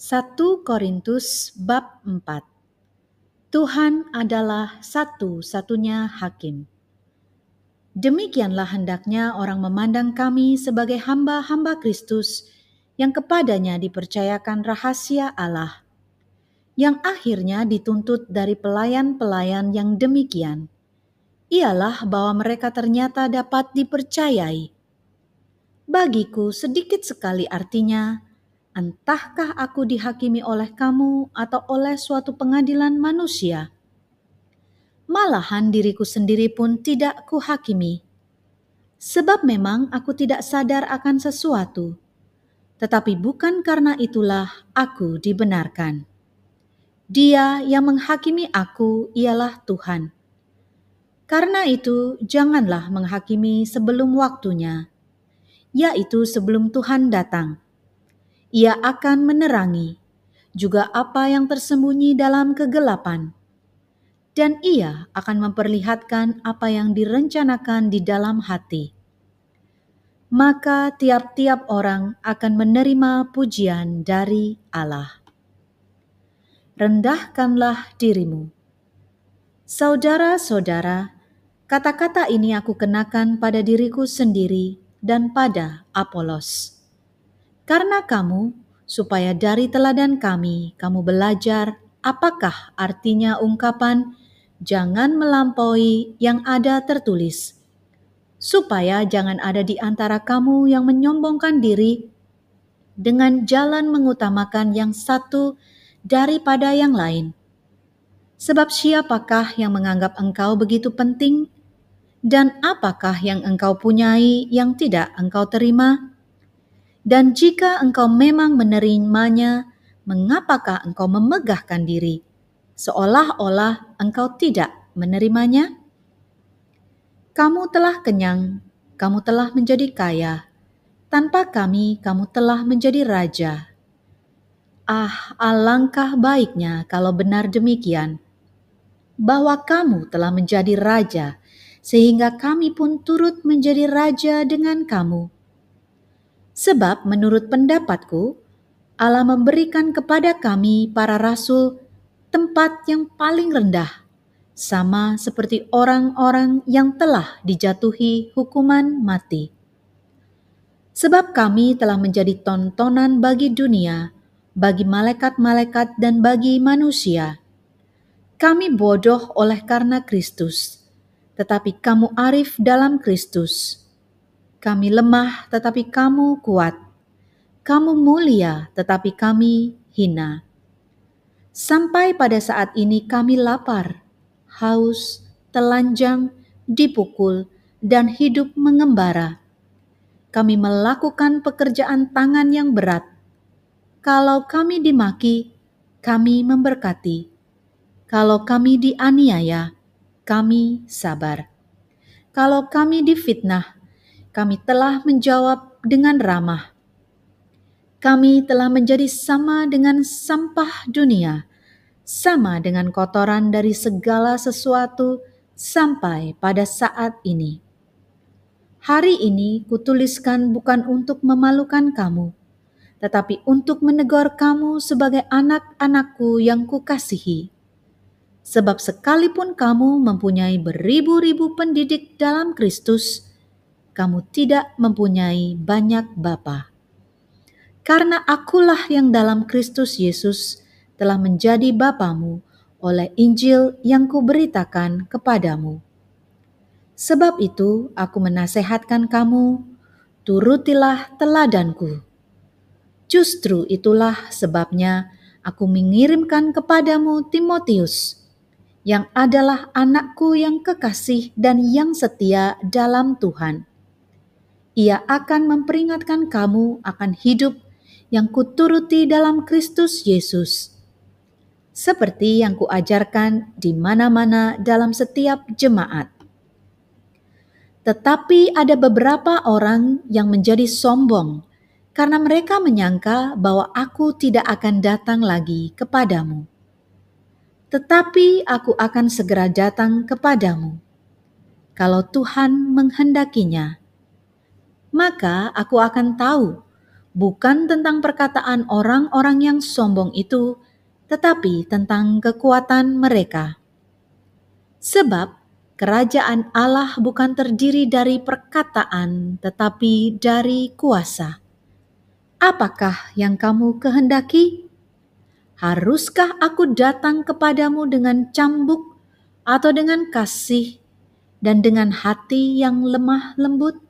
1 Korintus bab 4 Tuhan adalah satu-satunya hakim. Demikianlah hendaknya orang memandang kami sebagai hamba-hamba Kristus yang kepadanya dipercayakan rahasia Allah, yang akhirnya dituntut dari pelayan-pelayan yang demikian, ialah bahwa mereka ternyata dapat dipercayai. Bagiku sedikit sekali artinya, entahkah aku dihakimi oleh kamu atau oleh suatu pengadilan manusia. Malahan diriku sendiri pun tidak kuhakimi. Sebab memang aku tidak sadar akan sesuatu, tetapi bukan karena itulah aku dibenarkan. Dia yang menghakimi aku ialah Tuhan. Karena itu, janganlah menghakimi sebelum waktunya, yaitu sebelum Tuhan datang ia akan menerangi juga apa yang tersembunyi dalam kegelapan, dan ia akan memperlihatkan apa yang direncanakan di dalam hati. Maka tiap-tiap orang akan menerima pujian dari Allah. Rendahkanlah dirimu. Saudara-saudara, kata-kata ini aku kenakan pada diriku sendiri dan pada Apolos karena kamu, supaya dari teladan kami kamu belajar apakah artinya ungkapan jangan melampaui yang ada tertulis, supaya jangan ada di antara kamu yang menyombongkan diri dengan jalan mengutamakan yang satu daripada yang lain. Sebab siapakah yang menganggap engkau begitu penting? Dan apakah yang engkau punyai yang tidak engkau terima? Dan jika engkau memang menerimanya, mengapakah engkau memegahkan diri, seolah-olah engkau tidak menerimanya? Kamu telah kenyang, kamu telah menjadi kaya, tanpa kami kamu telah menjadi raja. Ah, alangkah baiknya kalau benar demikian, bahwa kamu telah menjadi raja, sehingga kami pun turut menjadi raja dengan kamu Sebab menurut pendapatku, Allah memberikan kepada kami para rasul tempat yang paling rendah, sama seperti orang-orang yang telah dijatuhi hukuman mati. Sebab kami telah menjadi tontonan bagi dunia, bagi malaikat-malaikat dan bagi manusia. Kami bodoh oleh karena Kristus, tetapi kamu arif dalam Kristus kami lemah, tetapi kamu kuat. Kamu mulia, tetapi kami hina. Sampai pada saat ini kami lapar, haus, telanjang, dipukul, dan hidup mengembara. Kami melakukan pekerjaan tangan yang berat. Kalau kami dimaki, kami memberkati. Kalau kami dianiaya, kami sabar. Kalau kami difitnah, kami telah menjawab dengan ramah. Kami telah menjadi sama dengan sampah dunia, sama dengan kotoran dari segala sesuatu sampai pada saat ini. Hari ini kutuliskan bukan untuk memalukan kamu, tetapi untuk menegur kamu sebagai anak-anakku yang kukasihi. Sebab sekalipun kamu mempunyai beribu-ribu pendidik dalam Kristus, kamu tidak mempunyai banyak bapa. Karena akulah yang dalam Kristus Yesus telah menjadi bapamu oleh Injil yang kuberitakan kepadamu. Sebab itu aku menasehatkan kamu, turutilah teladanku. Justru itulah sebabnya aku mengirimkan kepadamu Timotius, yang adalah anakku yang kekasih dan yang setia dalam Tuhan ia akan memperingatkan kamu akan hidup yang kuturuti dalam Kristus Yesus. Seperti yang kuajarkan di mana-mana dalam setiap jemaat. Tetapi ada beberapa orang yang menjadi sombong karena mereka menyangka bahwa aku tidak akan datang lagi kepadamu. Tetapi aku akan segera datang kepadamu. Kalau Tuhan menghendakinya, maka aku akan tahu bukan tentang perkataan orang-orang yang sombong itu, tetapi tentang kekuatan mereka. Sebab kerajaan Allah bukan terdiri dari perkataan, tetapi dari kuasa. Apakah yang kamu kehendaki? Haruskah aku datang kepadamu dengan cambuk atau dengan kasih dan dengan hati yang lemah lembut?